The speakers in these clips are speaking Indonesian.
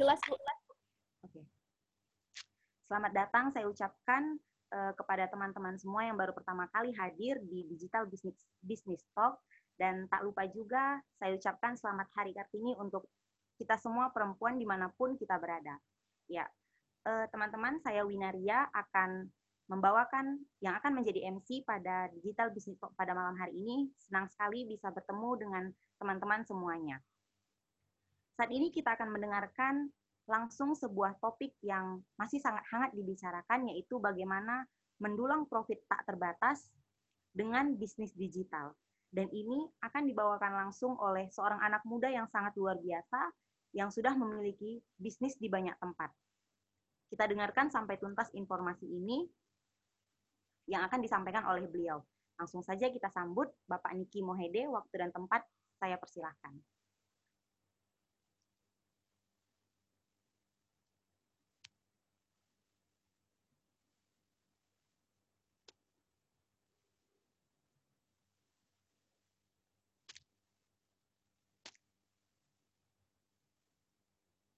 jelas Bu. Oke. Selamat datang saya ucapkan uh, kepada teman-teman semua yang baru pertama kali hadir di Digital Business Business Talk dan tak lupa juga saya ucapkan selamat Hari Kartini untuk kita semua perempuan di mana pun kita berada. Ya, uh, teman-teman saya Winaria akan membawakan yang akan menjadi MC pada Digital Business Talk pada malam hari ini. Senang sekali bisa bertemu dengan teman-teman semuanya. Saat ini kita akan mendengarkan langsung sebuah topik yang masih sangat hangat dibicarakan, yaitu bagaimana mendulang profit tak terbatas dengan bisnis digital. Dan ini akan dibawakan langsung oleh seorang anak muda yang sangat luar biasa, yang sudah memiliki bisnis di banyak tempat. Kita dengarkan sampai tuntas informasi ini yang akan disampaikan oleh beliau. Langsung saja kita sambut Bapak Niki Mohede, waktu dan tempat saya persilahkan.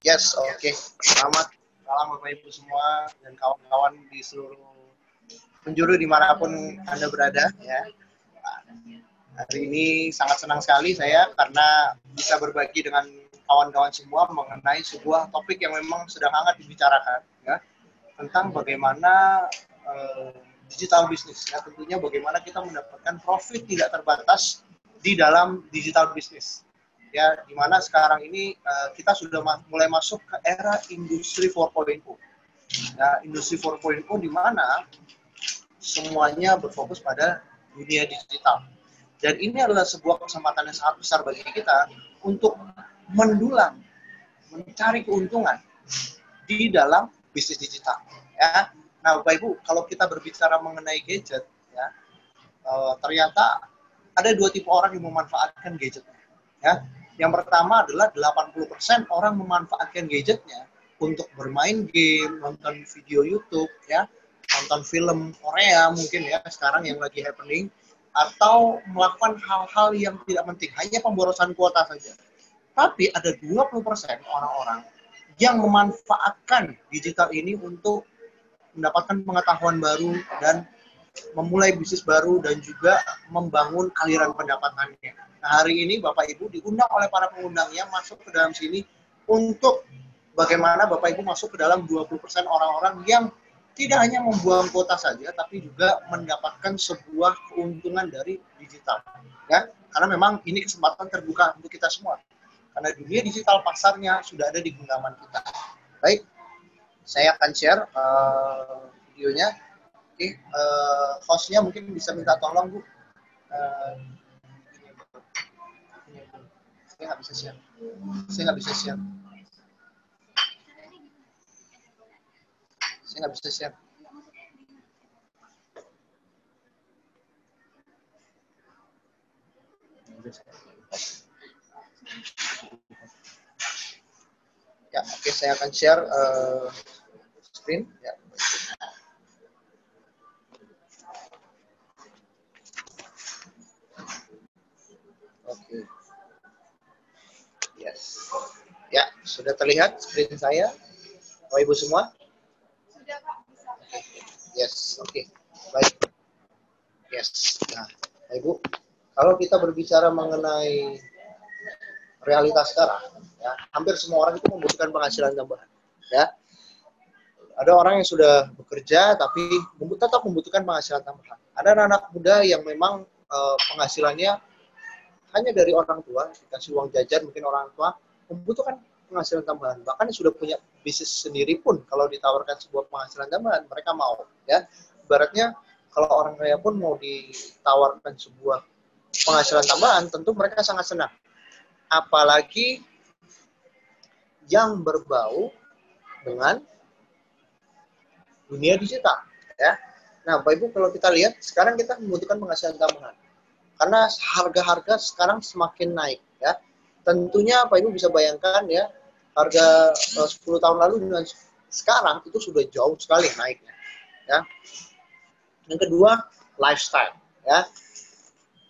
Yes, oke. Okay. Selamat malam Bapak Ibu semua dan kawan-kawan di seluruh penjuru di mana pun Anda berada ya. Hari ini sangat senang sekali saya karena bisa berbagi dengan kawan-kawan semua mengenai sebuah topik yang memang sedang hangat dibicarakan ya tentang bagaimana uh, digital bisnis ya tentunya bagaimana kita mendapatkan profit tidak terbatas di dalam digital bisnis ya di mana sekarang ini uh, kita sudah ma mulai masuk ke era industri 4.0 ya industri 4.0 di mana semuanya berfokus pada dunia digital. Dan ini adalah sebuah kesempatan yang sangat besar bagi kita untuk mendulang, mencari keuntungan di dalam bisnis digital. Ya, nah Bapak Ibu, kalau kita berbicara mengenai gadget, ya, uh, ternyata ada dua tipe orang yang memanfaatkan gadgetnya. Ya, yang pertama adalah 80% orang memanfaatkan gadgetnya untuk bermain game, nonton video YouTube, ya, nonton film Korea mungkin ya sekarang yang lagi happening. Atau melakukan hal-hal yang tidak penting hanya pemborosan kuota saja. Tapi ada 20% orang-orang yang memanfaatkan digital ini untuk mendapatkan pengetahuan baru dan memulai bisnis baru dan juga membangun aliran pendapatannya. Nah, hari ini Bapak Ibu diundang oleh para pengundangnya masuk ke dalam sini untuk bagaimana Bapak Ibu masuk ke dalam 20% orang-orang yang tidak hanya membuang kuota saja, tapi juga mendapatkan sebuah keuntungan dari digital. Ya, karena memang ini kesempatan terbuka untuk kita semua. Karena dunia digital pasarnya sudah ada di genggaman kita. Baik, saya akan share uh, videonya. Oke, uh, hostnya mungkin bisa minta tolong bu. Uh, saya nggak bisa share. Saya nggak bisa share. Saya nggak bisa share. Ya, oke okay, saya akan share uh, screen. Ya. Oke. Okay. Yes. Ya, sudah terlihat screen saya. Bapak Ibu semua? Yes, oke. Okay. Baik. Yes. Nah, Ibu, kalau kita berbicara mengenai realitas sekarang, ya, hampir semua orang itu membutuhkan penghasilan tambahan. Ya. Ada orang yang sudah bekerja tapi tetap membutuhkan penghasilan tambahan. Ada anak-anak muda yang memang uh, penghasilannya hanya dari orang tua, dikasih uang jajan mungkin orang tua, membutuhkan penghasilan tambahan. Bahkan sudah punya bisnis sendiri pun kalau ditawarkan sebuah penghasilan tambahan mereka mau ya. Ibaratnya kalau orang kaya pun mau ditawarkan sebuah penghasilan tambahan tentu mereka sangat senang. Apalagi yang berbau dengan dunia digital ya. Nah, Bapak Ibu kalau kita lihat sekarang kita membutuhkan penghasilan tambahan. Karena harga-harga sekarang semakin naik ya. Tentunya Pak Ibu bisa bayangkan ya harga uh, eh, 10 tahun lalu dengan sekarang itu sudah jauh sekali naiknya ya yang kedua lifestyle ya,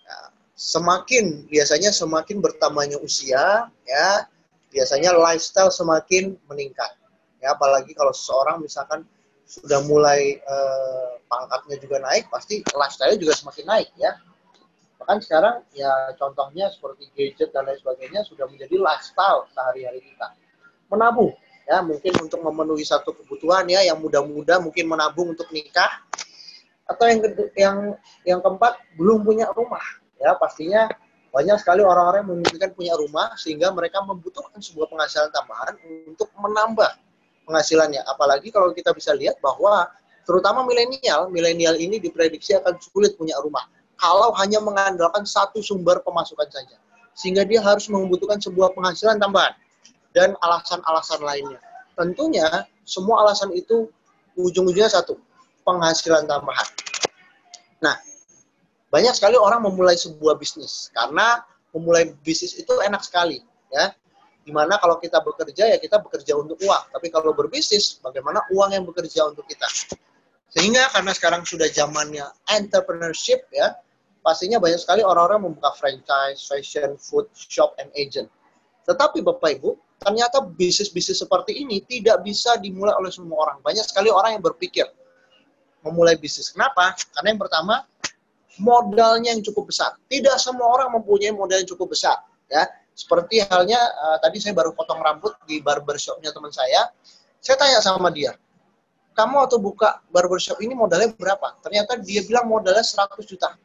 ya semakin biasanya semakin bertambahnya usia ya biasanya lifestyle semakin meningkat. Ya, apalagi kalau seseorang misalkan sudah mulai eh, pangkatnya juga naik, pasti lifestyle juga semakin naik ya. Bahkan sekarang ya contohnya seperti gadget dan lain sebagainya sudah menjadi lifestyle sehari-hari kita. Menabung ya mungkin untuk memenuhi satu kebutuhan ya yang muda-muda mungkin menabung untuk nikah atau yang yang yang keempat belum punya rumah ya pastinya banyak sekali orang-orang yang memimpikan punya rumah sehingga mereka membutuhkan sebuah penghasilan tambahan untuk menambah penghasilannya. Apalagi kalau kita bisa lihat bahwa terutama milenial, milenial ini diprediksi akan sulit punya rumah kalau hanya mengandalkan satu sumber pemasukan saja. Sehingga dia harus membutuhkan sebuah penghasilan tambahan dan alasan-alasan lainnya. Tentunya semua alasan itu ujung-ujungnya satu, penghasilan tambahan. Nah, banyak sekali orang memulai sebuah bisnis karena memulai bisnis itu enak sekali ya di mana kalau kita bekerja ya kita bekerja untuk uang tapi kalau berbisnis bagaimana uang yang bekerja untuk kita sehingga karena sekarang sudah zamannya entrepreneurship ya pastinya banyak sekali orang-orang membuka franchise fashion food shop and agent tetapi bapak ibu ternyata bisnis-bisnis seperti ini tidak bisa dimulai oleh semua orang banyak sekali orang yang berpikir memulai bisnis kenapa karena yang pertama modalnya yang cukup besar. Tidak semua orang mempunyai modal yang cukup besar. Ya, seperti halnya uh, tadi saya baru potong rambut di barbershopnya teman saya. Saya tanya sama dia, kamu waktu buka barbershop ini modalnya berapa? Ternyata dia bilang modalnya 100 juta.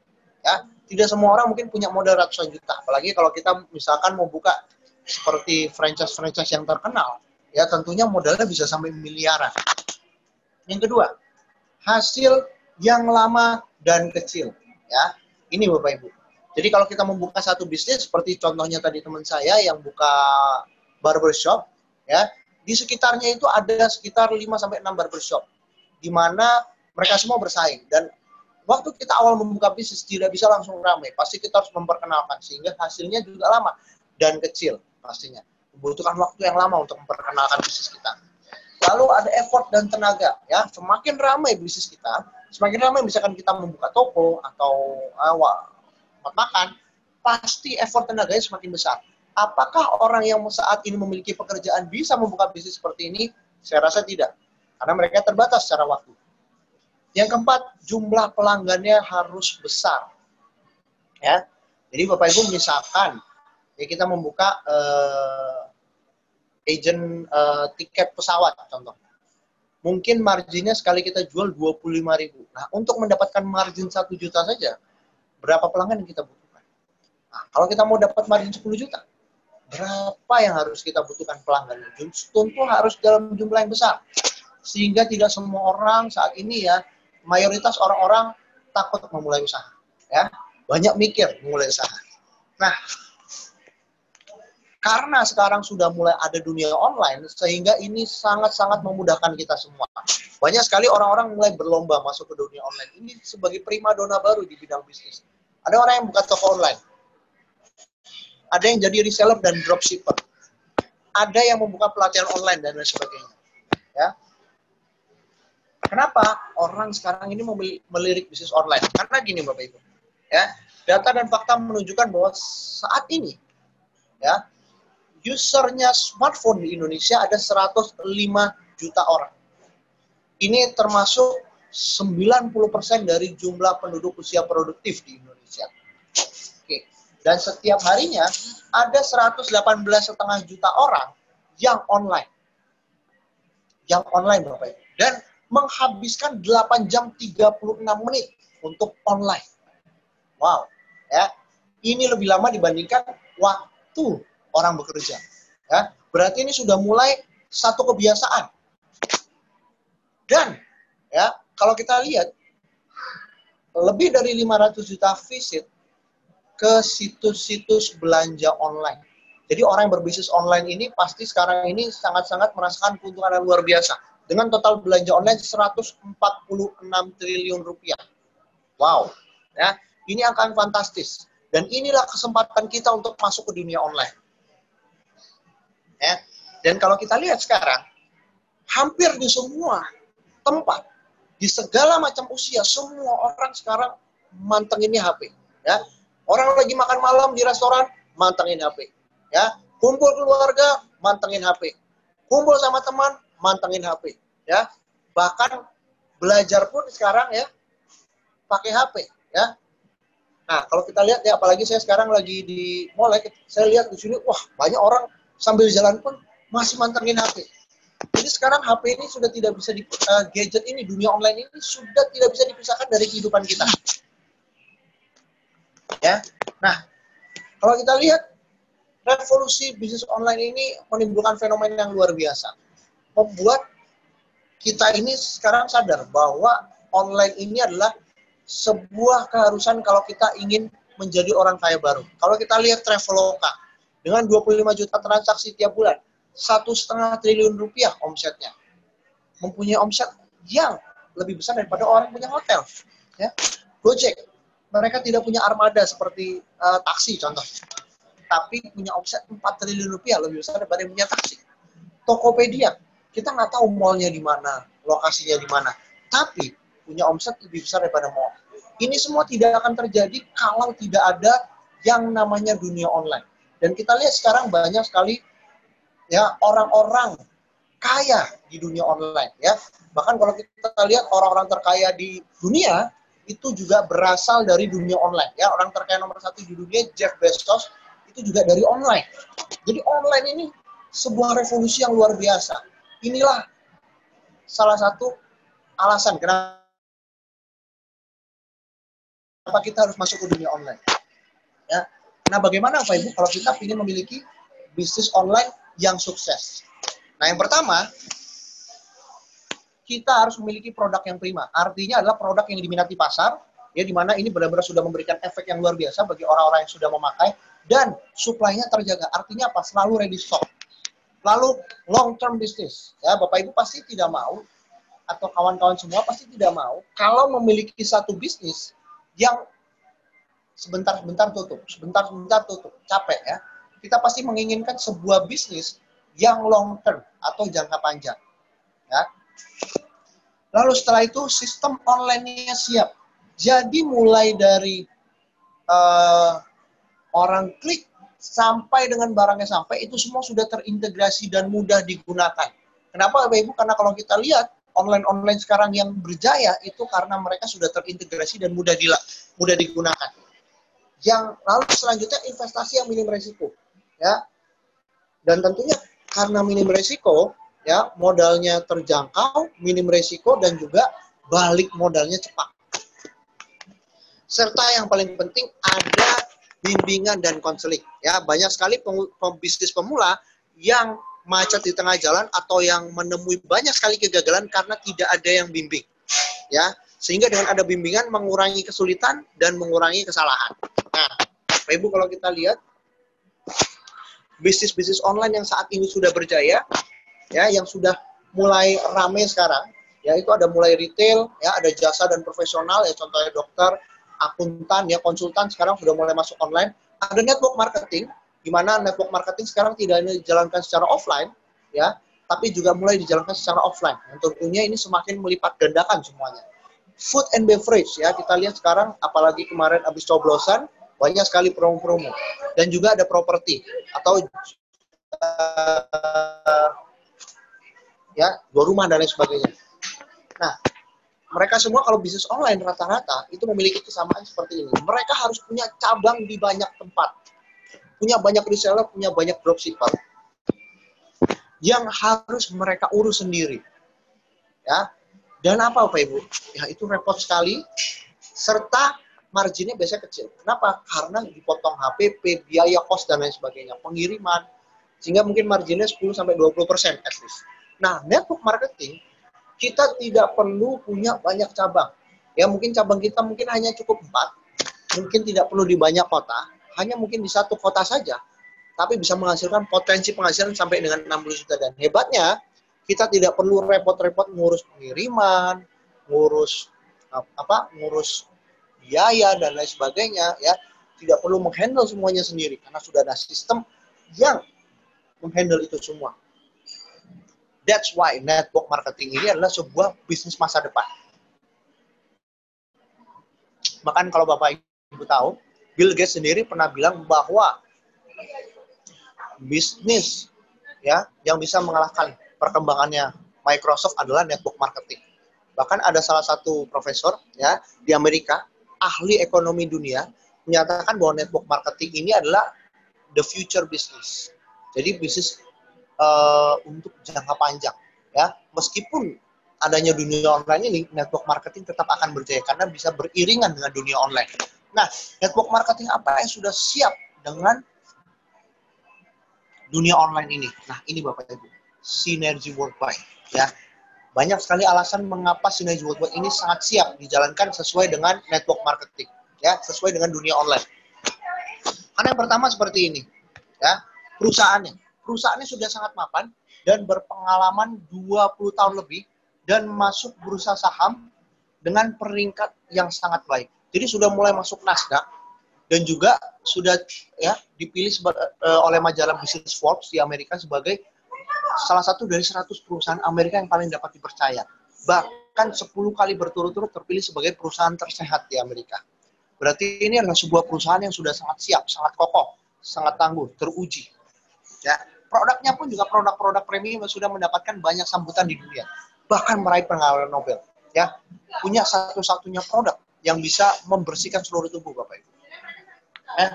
Ya, tidak semua orang mungkin punya modal ratusan juta. Apalagi kalau kita misalkan mau buka seperti franchise-franchise yang terkenal, ya tentunya modalnya bisa sampai miliaran. Yang kedua, hasil yang lama dan kecil ya ini bapak ibu jadi kalau kita membuka satu bisnis seperti contohnya tadi teman saya yang buka barbershop ya di sekitarnya itu ada sekitar 5 sampai 6 barbershop di mana mereka semua bersaing dan waktu kita awal membuka bisnis tidak bisa langsung ramai pasti kita harus memperkenalkan sehingga hasilnya juga lama dan kecil pastinya membutuhkan waktu yang lama untuk memperkenalkan bisnis kita lalu ada effort dan tenaga ya semakin ramai bisnis kita semakin ramai misalkan kita membuka toko atau uh, makan, pasti effort tenaganya semakin besar. Apakah orang yang saat ini memiliki pekerjaan bisa membuka bisnis seperti ini? Saya rasa tidak. Karena mereka terbatas secara waktu. Yang keempat, jumlah pelanggannya harus besar. Ya. Jadi Bapak Ibu misalkan ya kita membuka uh, agent uh, tiket pesawat contoh mungkin marginnya sekali kita jual 25 ribu. Nah, untuk mendapatkan margin 1 juta saja, berapa pelanggan yang kita butuhkan? Nah, kalau kita mau dapat margin 10 juta, berapa yang harus kita butuhkan pelanggan? Tentu harus dalam jumlah yang besar. Sehingga tidak semua orang saat ini ya, mayoritas orang-orang takut memulai usaha. ya Banyak mikir memulai usaha. Nah, karena sekarang sudah mulai ada dunia online, sehingga ini sangat-sangat memudahkan kita semua. Banyak sekali orang-orang mulai berlomba masuk ke dunia online. Ini sebagai prima dona baru di bidang bisnis. Ada orang yang buka toko online. Ada yang jadi reseller dan dropshipper. Ada yang membuka pelatihan online dan lain sebagainya. Ya. Kenapa orang sekarang ini melirik bisnis online? Karena gini Bapak Ibu. Ya, data dan fakta menunjukkan bahwa saat ini ya usernya smartphone di Indonesia ada 105 juta orang. Ini termasuk 90% dari jumlah penduduk usia produktif di Indonesia. Oke. Dan setiap harinya ada 118 setengah juta orang yang online. Yang online Bapak Ibu. Dan menghabiskan 8 jam 36 menit untuk online. Wow. Ya. Ini lebih lama dibandingkan waktu orang bekerja. Ya, berarti ini sudah mulai satu kebiasaan. Dan ya, kalau kita lihat lebih dari 500 juta visit ke situs-situs belanja online. Jadi orang yang berbisnis online ini pasti sekarang ini sangat-sangat merasakan keuntungan yang luar biasa. Dengan total belanja online 146 triliun rupiah. Wow. Ya, ini yang fantastis. Dan inilah kesempatan kita untuk masuk ke dunia online. Ya. Dan kalau kita lihat sekarang, hampir di semua tempat, di segala macam usia, semua orang sekarang mantengin HP. Ya. Orang lagi makan malam di restoran, mantengin HP. Ya. Kumpul keluarga, mantengin HP. Kumpul sama teman, mantengin HP. Ya, bahkan belajar pun sekarang ya pakai HP. Ya, Nah, kalau kita lihat ya, apalagi saya sekarang lagi di mall ya, saya lihat di sini, wah banyak orang sambil jalan pun masih mantengin HP. Jadi sekarang HP ini sudah tidak bisa di uh, gadget ini dunia online ini sudah tidak bisa dipisahkan dari kehidupan kita. Ya. Nah, kalau kita lihat revolusi bisnis online ini menimbulkan fenomena yang luar biasa. Membuat kita ini sekarang sadar bahwa online ini adalah sebuah keharusan kalau kita ingin menjadi orang kaya baru. Kalau kita lihat Traveloka dengan 25 juta transaksi tiap bulan, satu setengah triliun rupiah omsetnya, mempunyai omset yang lebih besar daripada orang punya hotel. Ya, Gojek, mereka tidak punya armada seperti uh, taksi contoh, tapi punya omset 4 triliun rupiah lebih besar daripada punya taksi. Tokopedia, kita nggak tahu mallnya di mana, lokasinya di mana, tapi punya omset lebih besar daripada mall. Ini semua tidak akan terjadi kalau tidak ada yang namanya dunia online. Dan kita lihat sekarang banyak sekali ya orang-orang kaya di dunia online ya. Bahkan kalau kita lihat orang-orang terkaya di dunia itu juga berasal dari dunia online ya. Orang terkaya nomor satu di dunia Jeff Bezos itu juga dari online. Jadi online ini sebuah revolusi yang luar biasa. Inilah salah satu alasan kenapa kita harus masuk ke dunia online. Ya. Nah, bagaimana Pak Ibu kalau kita ingin memiliki bisnis online yang sukses? Nah, yang pertama, kita harus memiliki produk yang prima. Artinya adalah produk yang diminati pasar, ya di mana ini benar-benar sudah memberikan efek yang luar biasa bagi orang-orang yang sudah memakai dan supply-nya terjaga. Artinya apa? Selalu ready stock. Lalu long term business. Ya, Bapak Ibu pasti tidak mau atau kawan-kawan semua pasti tidak mau kalau memiliki satu bisnis yang sebentar-sebentar tutup, sebentar-sebentar tutup, capek ya. Kita pasti menginginkan sebuah bisnis yang long term atau jangka panjang. Ya. Lalu setelah itu sistem online-nya siap. Jadi mulai dari uh, orang klik sampai dengan barangnya sampai itu semua sudah terintegrasi dan mudah digunakan. Kenapa Bapak Ibu? Karena kalau kita lihat online-online sekarang yang berjaya itu karena mereka sudah terintegrasi dan mudah dila, mudah digunakan. Yang lalu selanjutnya investasi yang minim resiko, ya. Dan tentunya karena minim resiko, ya modalnya terjangkau, minim resiko dan juga balik modalnya cepat. Serta yang paling penting ada bimbingan dan konseling. Ya, banyak sekali pembisnis pemula yang macet di tengah jalan atau yang menemui banyak sekali kegagalan karena tidak ada yang bimbing. Ya, sehingga dengan ada bimbingan mengurangi kesulitan dan mengurangi kesalahan. Nah, Ibu kalau kita lihat bisnis-bisnis online yang saat ini sudah berjaya, ya, yang sudah mulai ramai sekarang, ya itu ada mulai retail, ya ada jasa dan profesional, ya contohnya dokter, akuntan, ya konsultan sekarang sudah mulai masuk online. Ada network marketing, di mana network marketing sekarang tidak hanya dijalankan secara offline, ya, tapi juga mulai dijalankan secara offline. Dan tentunya ini semakin melipat gandakan semuanya. Food and beverage, ya, kita lihat sekarang, apalagi kemarin habis coblosan, banyak sekali promo-promo. Dan juga ada properti, atau uh, ya, dua rumah dan lain sebagainya. Nah, mereka semua kalau bisnis online rata-rata itu memiliki kesamaan seperti ini. Mereka harus punya cabang di banyak tempat punya banyak reseller, punya banyak dropshipper yang harus mereka urus sendiri. Ya. Dan apa Bapak Ibu? Ya itu repot sekali serta marginnya biasanya kecil. Kenapa? Karena dipotong HPP, biaya kos dan lain sebagainya, pengiriman sehingga mungkin marginnya 10 sampai 20% at least. Nah, network marketing kita tidak perlu punya banyak cabang. Ya mungkin cabang kita mungkin hanya cukup empat, mungkin tidak perlu di banyak kota, hanya mungkin di satu kota saja, tapi bisa menghasilkan potensi penghasilan sampai dengan 60 juta. Dan hebatnya, kita tidak perlu repot-repot ngurus pengiriman, ngurus apa, ngurus biaya dan lain sebagainya, ya. Tidak perlu menghandle semuanya sendiri karena sudah ada sistem yang menghandle itu semua. That's why network marketing ini adalah sebuah bisnis masa depan. Bahkan kalau Bapak Ibu tahu, Bill Gates sendiri pernah bilang bahwa bisnis ya yang bisa mengalahkan perkembangannya Microsoft adalah network marketing. Bahkan ada salah satu profesor ya di Amerika, ahli ekonomi dunia, menyatakan bahwa network marketing ini adalah the future business. Jadi bisnis uh, untuk jangka panjang ya. Meskipun adanya dunia online ini, network marketing tetap akan berjaya karena bisa beriringan dengan dunia online. Nah, network marketing apa yang sudah siap dengan dunia online ini? Nah, ini Bapak Ibu, sinergi worldwide ya banyak sekali alasan mengapa Sinergi Worldwide ini sangat siap dijalankan sesuai dengan network marketing, ya, sesuai dengan dunia online. Karena yang pertama seperti ini, ya, perusahaannya. Perusahaannya sudah sangat mapan dan berpengalaman 20 tahun lebih dan masuk bursa saham dengan peringkat yang sangat baik. Jadi sudah mulai masuk Nasdaq dan juga sudah ya dipilih eh, oleh majalah Business Forbes di Amerika sebagai salah satu dari 100 perusahaan Amerika yang paling dapat dipercaya. Bahkan 10 kali berturut-turut terpilih sebagai perusahaan tersehat di Amerika. Berarti ini adalah sebuah perusahaan yang sudah sangat siap, sangat kokoh, sangat tangguh, teruji. Ya, produknya pun juga produk-produk premium yang sudah mendapatkan banyak sambutan di dunia. Bahkan meraih penghargaan Nobel. Ya, punya satu-satunya produk yang bisa membersihkan seluruh tubuh Bapak Ibu. Ya.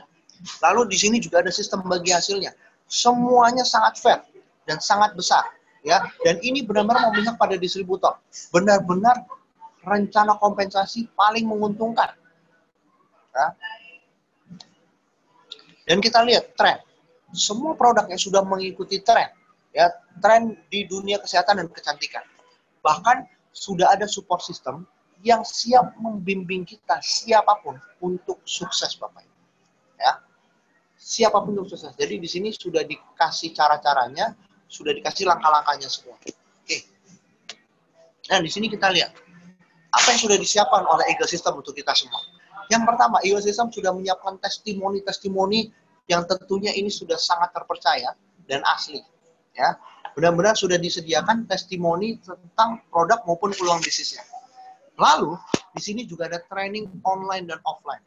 Lalu di sini juga ada sistem bagi hasilnya. Semuanya sangat fair dan sangat besar ya dan ini benar-benar memihak pada distributor benar-benar rencana kompensasi paling menguntungkan ya. dan kita lihat tren semua produk yang sudah mengikuti tren ya tren di dunia kesehatan dan kecantikan bahkan sudah ada support system yang siap membimbing kita siapa pun untuk sukses bapak ya siapa pun untuk sukses jadi di sini sudah dikasih cara-caranya sudah dikasih langkah-langkahnya semua. Oke. Nah, di sini kita lihat apa yang sudah disiapkan oleh ecosystem untuk kita semua. Yang pertama, ecosystem sudah menyiapkan testimoni-testimoni yang tentunya ini sudah sangat terpercaya dan asli. Ya, benar-benar sudah disediakan testimoni tentang produk maupun peluang bisnisnya. Lalu di sini juga ada training online dan offline.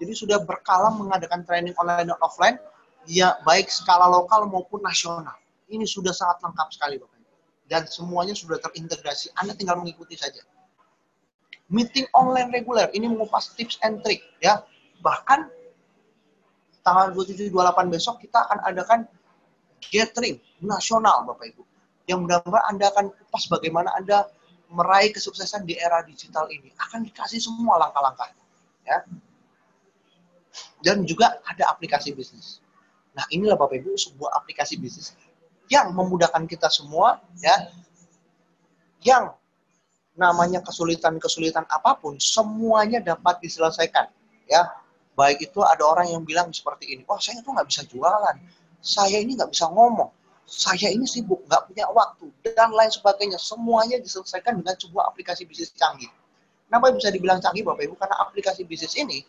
Jadi sudah berkala mengadakan training online dan offline, ya baik skala lokal maupun nasional ini sudah sangat lengkap sekali Bapak Ibu. Dan semuanya sudah terintegrasi. Anda tinggal mengikuti saja. Meeting online reguler ini mengupas tips and trick ya. Bahkan tanggal 27 28 besok kita akan adakan gathering nasional Bapak Ibu. Yang mudah-mudahan Anda akan kupas bagaimana Anda meraih kesuksesan di era digital ini. Akan dikasih semua langkah-langkah. Ya. Dan juga ada aplikasi bisnis. Nah, inilah Bapak Ibu sebuah aplikasi bisnis yang memudahkan kita semua ya yang namanya kesulitan-kesulitan apa pun semuanya dapat diselesaikan ya baik itu ada orang yang bilang seperti ini wah saya tuh nggak bisa jualan. Saya ini nggak bisa ngomong. Saya ini sibuk nggak punya waktu dan lain sebagainya. Semuanya diselesaikan dengan sebuah aplikasi bisnis canggih. Kenapa bisa dibilang canggih bapak ibu? Karena aplikasi bisnis ini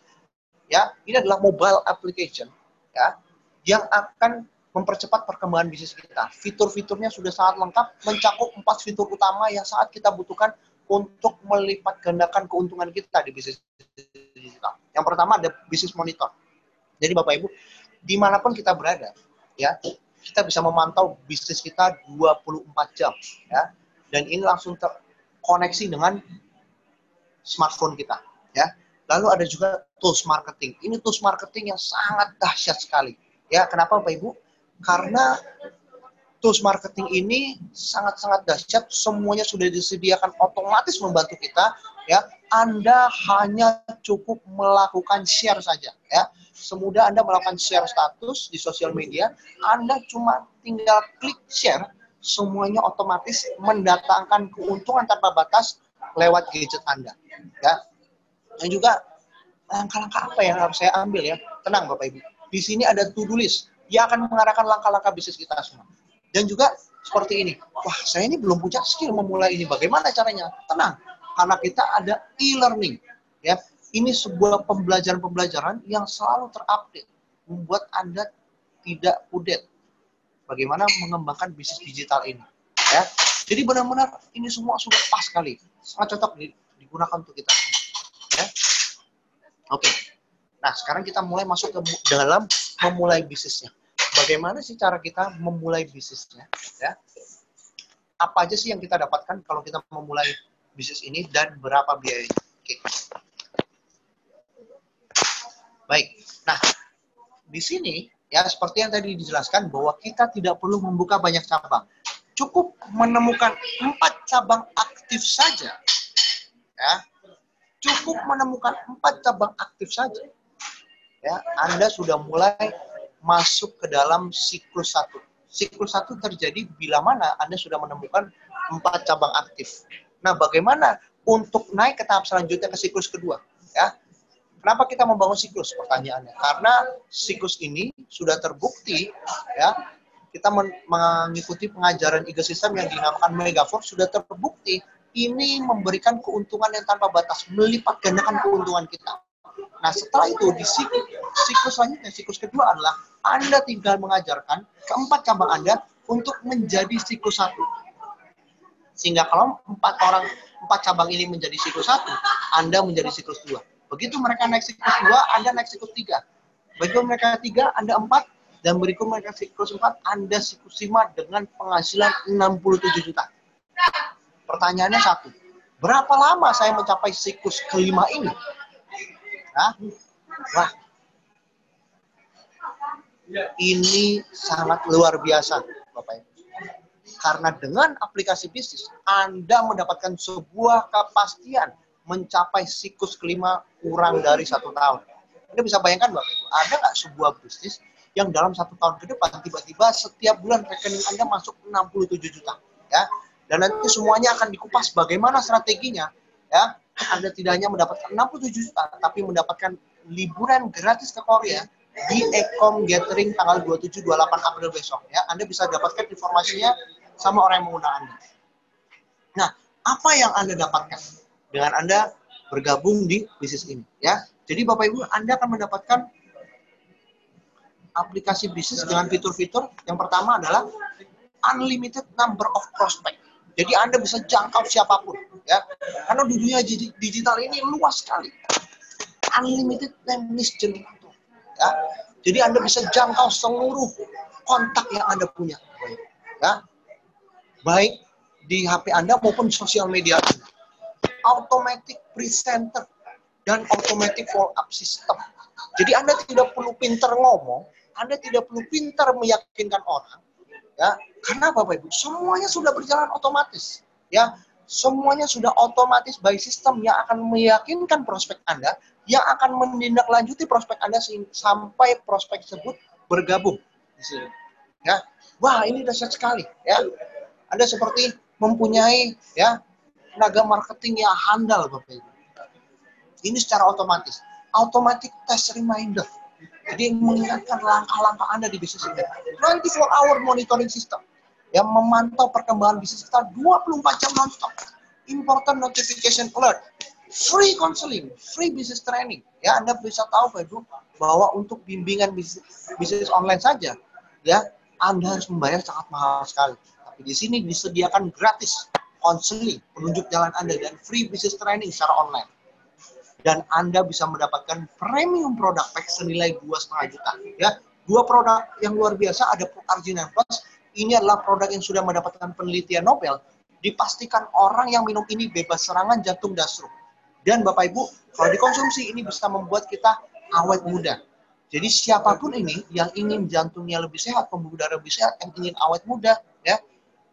ya ini adalah mobile application ya yang akan mempercepat perkembangan bisnis kita. Fitur-fiturnya sudah sangat lengkap, mencakup empat fitur utama yang saat kita butuhkan untuk melipat gandakan keuntungan kita di bisnis digital. Yang pertama ada bisnis monitor. Jadi Bapak Ibu, di mana pun kita berada, ya kita bisa memantau bisnis kita 24 jam, ya. Dan ini langsung terkoneksi dengan smartphone kita, ya. Lalu ada juga tools marketing. Ini tools marketing yang sangat dahsyat sekali. Ya, kenapa Bapak Ibu? karena tools marketing ini sangat-sangat dahsyat, semuanya sudah disediakan otomatis membantu kita, ya. Anda hanya cukup melakukan share saja, ya. Semudah Anda melakukan share status di sosial media, Anda cuma tinggal klik share, semuanya otomatis mendatangkan keuntungan tanpa batas lewat gadget Anda, ya. Dan juga langkah-langkah apa yang harus saya ambil ya? Tenang Bapak Ibu. Di sini ada to-do list dia akan mengarahkan langkah-langkah bisnis kita semua. Dan juga seperti ini, wah saya ini belum punya skill memulai ini, bagaimana caranya? Tenang, karena kita ada e-learning. Ya, ini sebuah pembelajaran-pembelajaran yang selalu terupdate, membuat Anda tidak kudet. Bagaimana mengembangkan bisnis digital ini. Ya, jadi benar-benar ini semua sudah pas sekali, sangat cocok digunakan untuk kita semua. Ya. Oke. Nah, sekarang kita mulai masuk ke dalam memulai bisnisnya. bagaimana sih cara kita memulai bisnisnya ya apa aja sih yang kita dapatkan kalau kita memulai bisnis ini dan berapa biayanya. Oke. Baik. Nah di sini ya seperti yang tadi dijelaskan bahwa kita tidak perlu membuka banyak cabang. Cukup menemukan empat cabang aktif saja ya. Cukup menemukan empat cabang aktif saja ya. Anda sudah mulai masuk ke dalam siklus satu. Siklus satu terjadi bila mana Anda sudah menemukan empat cabang aktif. Nah, bagaimana untuk naik ke tahap selanjutnya ke siklus kedua? Ya, Kenapa kita membangun siklus? Pertanyaannya, karena siklus ini sudah terbukti, ya, kita mengikuti pengajaran ecosystem yang dinamakan Megaforce sudah terbukti ini memberikan keuntungan yang tanpa batas, melipat gandakan keuntungan kita. Nah, setelah itu di siklus, siklus selanjutnya, siklus kedua adalah Anda tinggal mengajarkan keempat cabang Anda untuk menjadi siklus satu. Sehingga kalau empat orang, empat cabang ini menjadi siklus satu, Anda menjadi siklus dua. Begitu mereka naik siklus dua, Anda naik siklus tiga. Begitu mereka tiga, Anda empat, dan berikut mereka siklus empat, Anda siklus lima dengan penghasilan 67 juta. Pertanyaannya satu, berapa lama saya mencapai siklus kelima ini? Hah? Wah, ini sangat luar biasa, Bapak Ibu. Karena dengan aplikasi bisnis, Anda mendapatkan sebuah kepastian mencapai siklus kelima kurang dari satu tahun. Anda bisa bayangkan, Bapak Ibu, ada nggak sebuah bisnis yang dalam satu tahun ke depan tiba-tiba setiap bulan rekening Anda masuk 67 juta, ya? Dan nanti semuanya akan dikupas bagaimana strateginya, ya? Anda tidak hanya mendapatkan 67 juta, tapi mendapatkan liburan gratis ke Korea di Ecom Gathering tanggal 27-28 April besok. Ya, Anda bisa dapatkan informasinya sama orang yang mengundang Anda. Nah, apa yang Anda dapatkan dengan Anda bergabung di bisnis ini? Ya, jadi Bapak Ibu, Anda akan mendapatkan aplikasi bisnis dengan fitur-fitur. Yang pertama adalah unlimited number of prospect. Jadi Anda bisa jangkau siapa pun, ya. Karena dunia digital ini luas sekali. Unlimited list generator, ya. Jadi Anda bisa jangkau seluruh kontak yang Anda punya, ya. Baik di HP Anda maupun sosial media. Anda. Automatic presenter dan automatic follow up system. Jadi Anda tidak perlu pinter ngomong, Anda tidak perlu pinter meyakinkan orang, ya. Karena Bapak Ibu? Semuanya sudah berjalan otomatis ya. Semuanya sudah otomatis by system. Yang akan meyakinkan prospek Anda yang akan menindaklanjuti prospek Anda sampai prospek tersebut bergabung. Di sini ya. Wah ini dahsyat sekali ya Anda seperti mempunyai ya tenaga marketing yang handal Bapak Ibu ini secara otomatis automatic test reminder jadi mengingatkan langkah-langkah Anda di bisnis ini. 24 hour monitoring system yang memantau perkembangan bisnis kita 24 jam nonstop. Important notification alert, free counseling, free business training. Ya, Anda bisa tahu Pak Ibu bahwa untuk bimbingan bisnis, bisnis online saja, ya Anda harus membayar sangat mahal sekali. Tapi di sini disediakan gratis counseling, penunjuk jalan Anda dan free business training secara online dan Anda bisa mendapatkan premium produk pack senilai dua setengah juta. Ya, dua produk yang luar biasa ada Arginin Plus. Ini adalah produk yang sudah mendapatkan penelitian Nobel. Dipastikan orang yang minum ini bebas serangan jantung dan stroke. Dan Bapak Ibu, kalau dikonsumsi ini bisa membuat kita awet muda. Jadi siapa pun ini yang ingin jantungnya lebih sehat, pembuluh darah lebih sehat, yang ingin awet muda, ya,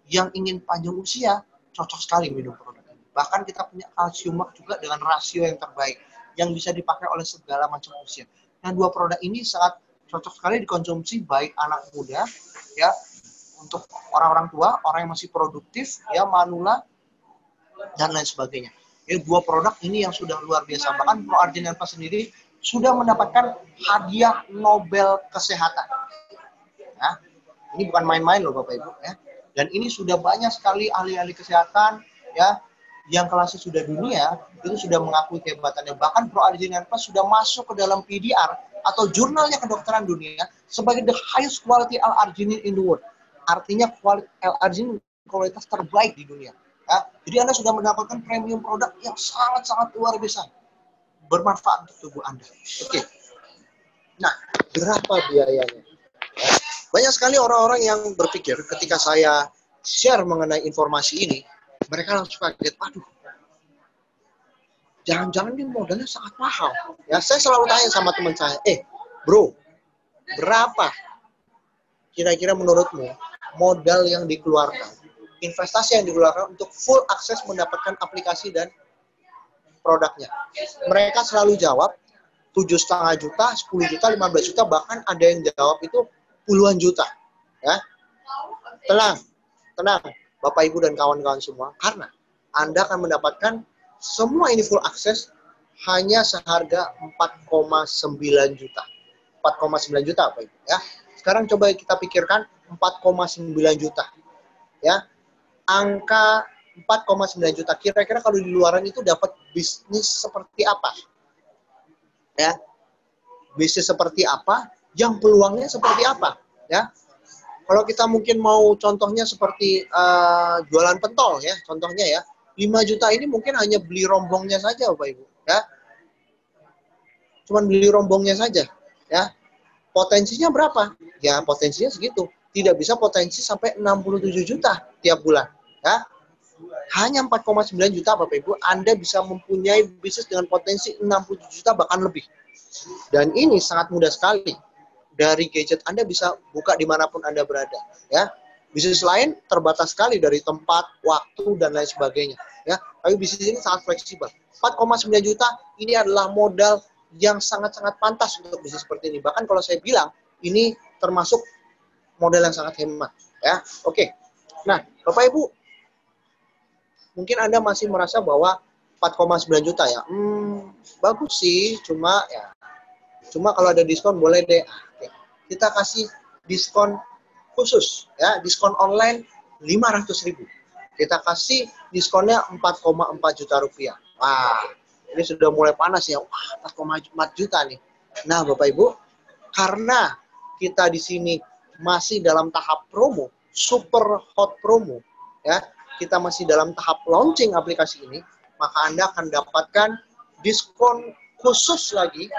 yang ingin panjang usia, cocok sekali minum produk Bahkan kita punya kalsium juga dengan rasio yang terbaik yang bisa dipakai oleh segala macam usia. Nah, dua produk ini sangat cocok sekali dikonsumsi baik anak muda ya untuk orang-orang tua, orang yang masih produktif, ya manula dan lain sebagainya. Jadi dua produk ini yang sudah luar biasa. Bahkan Pro Argenapa sendiri sudah mendapatkan hadiah Nobel Kesehatan. Ya, ini bukan main-main loh Bapak Ibu ya. Dan ini sudah banyak sekali ahli-ahli kesehatan ya yang kelasnya sudah dunia itu sudah mengakui kehebatannya. Bahkan Pro Arginian Plus sudah masuk ke dalam PDR atau jurnalnya kedokteran dunia sebagai the highest quality L-arginin in the world. Artinya kualitas L-arginin kualitas terbaik di dunia. Ya. Jadi Anda sudah mendapatkan premium produk yang sangat-sangat luar biasa. Bermanfaat untuk tubuh Anda. Oke. Nah, berapa biayanya? Ya. Banyak sekali orang-orang yang berpikir ketika saya share mengenai informasi ini, mereka langsung kaget, aduh, jangan-jangan ini modalnya sangat mahal. Ya, saya selalu tanya sama teman saya, eh, bro, berapa kira-kira menurutmu modal yang dikeluarkan, investasi yang dikeluarkan untuk full akses mendapatkan aplikasi dan produknya? Mereka selalu jawab, tujuh setengah juta, 10 juta, 15 juta, bahkan ada yang jawab itu puluhan juta. Ya, tenang, tenang, Bapak Ibu dan kawan-kawan semua, karena Anda akan mendapatkan semua ini full akses hanya seharga 4,9 juta. 4,9 juta Bapak Ibu ya. Sekarang coba kita pikirkan 4,9 juta. Ya. Angka 4,9 juta. Kira-kira kalau di luaran itu dapat bisnis seperti apa? Ya. Bisnis seperti apa? Yang peluangnya seperti apa? Ya. Kalau kita mungkin mau contohnya seperti uh, jualan pentol ya, contohnya ya. 5 juta ini mungkin hanya beli rombongnya saja Bapak Ibu, ya. Cuman beli rombongnya saja, ya. Potensinya berapa? Ya, potensinya segitu. Tidak bisa potensi sampai 67 juta tiap bulan, ya. Hanya 4,9 juta Bapak Ibu, Anda bisa mempunyai bisnis dengan potensi 67 juta bahkan lebih. Dan ini sangat mudah sekali dari gadget Anda bisa buka di mana pun Anda berada. Ya, bisnis lain terbatas sekali dari tempat, waktu dan lain sebagainya. Ya, tapi bisnis ini sangat fleksibel. 4,9 juta ini adalah modal yang sangat-sangat pantas untuk bisnis seperti ini. Bahkan kalau saya bilang ini termasuk modal yang sangat hemat. Ya, oke. Nah, Bapak Ibu, mungkin Anda masih merasa bahwa 4,9 juta ya, hmm, bagus sih, cuma ya, cuma kalau ada diskon boleh deh kita kasih diskon khusus ya diskon online 500 ribu. Kita kasih diskonnya 4,4 juta rupiah. Wah ini sudah mulai panas ya. Wah 4,4 juta nih. Nah bapak ibu karena kita di sini masih dalam tahap promo super hot promo ya kita masih dalam tahap launching aplikasi ini maka anda akan dapatkan diskon khusus lagi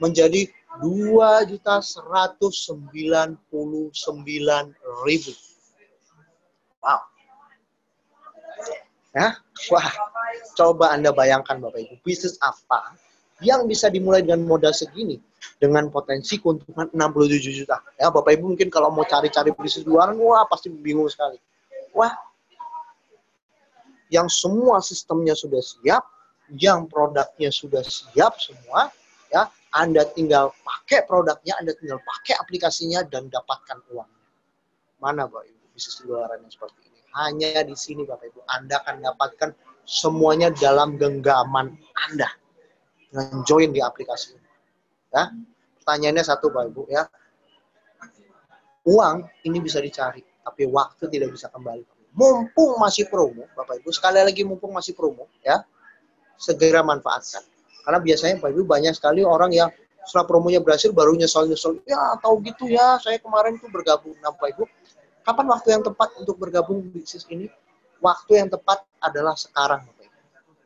menjadi dua juta seratus sembilan puluh sembilan ribu. Wow. Ya, wah, coba Anda bayangkan Bapak Ibu, bisnis apa yang bisa dimulai dengan modal segini dengan potensi keuntungan 67 juta. Ya, Bapak Ibu mungkin kalau mau cari-cari bisnis luaran, wah pasti bingung sekali. Wah, yang semua sistemnya sudah siap, yang produknya sudah siap semua, ya anda tinggal pakai produknya, Anda tinggal pakai aplikasinya dan dapatkan uangnya. Mana Bapak Ibu bisnis luaran yang seperti ini? Hanya di sini Bapak Ibu Anda akan dapatkan semuanya dalam genggaman Anda dengan join di aplikasi ini. Ya, pertanyaannya satu Bapak Ibu ya. Uang ini bisa dicari, tapi waktu tidak bisa kembali. Mumpung masih promo, Bapak Ibu, sekali lagi mumpung masih promo, ya, segera manfaatkan karena biasanya Pak Ibu banyak sekali orang yang setelah promonya berhasil baru nyesel-nyesel. Ya tahu gitu ya, saya kemarin tuh bergabung. Nah Pak Ibu, kapan waktu yang tepat untuk bergabung bisnis ini? Waktu yang tepat adalah sekarang Bapak Ibu.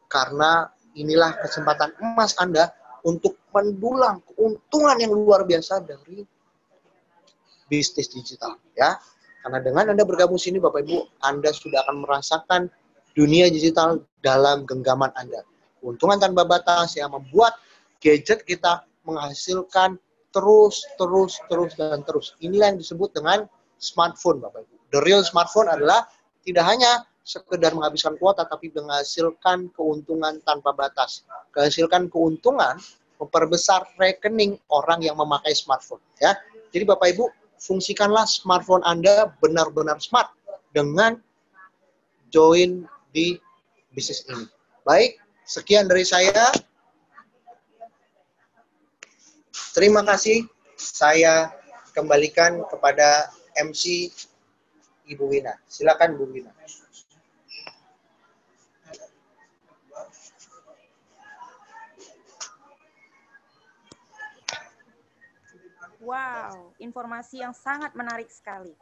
Karena inilah kesempatan emas Anda untuk mendulang keuntungan yang luar biasa dari bisnis digital ya. Karena dengan Anda bergabung sini Bapak Ibu, Anda sudah akan merasakan dunia digital dalam genggaman Anda keuntungan tanpa batas yang membuat gadget kita menghasilkan terus, terus, terus, dan terus. Inilah yang disebut dengan smartphone, Bapak Ibu. The real smartphone adalah tidak hanya sekedar menghabiskan kuota, tapi menghasilkan keuntungan tanpa batas. Menghasilkan keuntungan memperbesar rekening orang yang memakai smartphone. Ya, Jadi Bapak Ibu, fungsikanlah smartphone Anda benar-benar smart dengan join di bisnis ini. Baik, Sekian dari saya. Terima kasih. Saya kembalikan kepada MC Ibu Wina. Silakan Bu Wina. Wow, informasi yang sangat menarik sekali.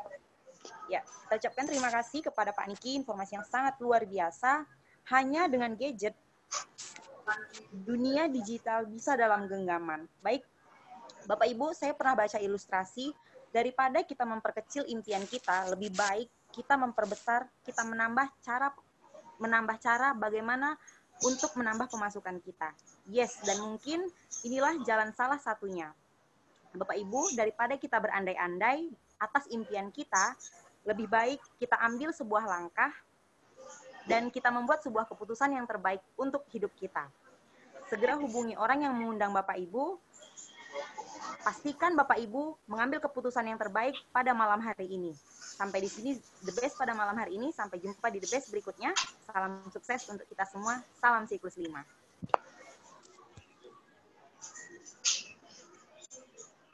Ya, kita ucapkan terima kasih kepada Pak Niki, informasi yang sangat luar biasa. Hanya dengan gadget dunia digital bisa dalam genggaman. Baik, Bapak Ibu, saya pernah baca ilustrasi Daripada kita memperkecil impian kita, lebih baik kita memperbesar, kita menambah cara menambah cara bagaimana untuk menambah pemasukan kita. Yes, dan mungkin inilah jalan salah satunya. Bapak Ibu, daripada kita berandai-andai atas impian kita, lebih baik kita ambil sebuah langkah dan kita membuat sebuah keputusan yang terbaik untuk hidup kita. Segera hubungi orang yang mengundang Bapak Ibu. Pastikan Bapak Ibu mengambil keputusan yang terbaik pada malam hari ini. Sampai di sini The Best pada malam hari ini. Sampai jumpa di The Best berikutnya. Salam sukses untuk kita semua. Salam Siklus 5.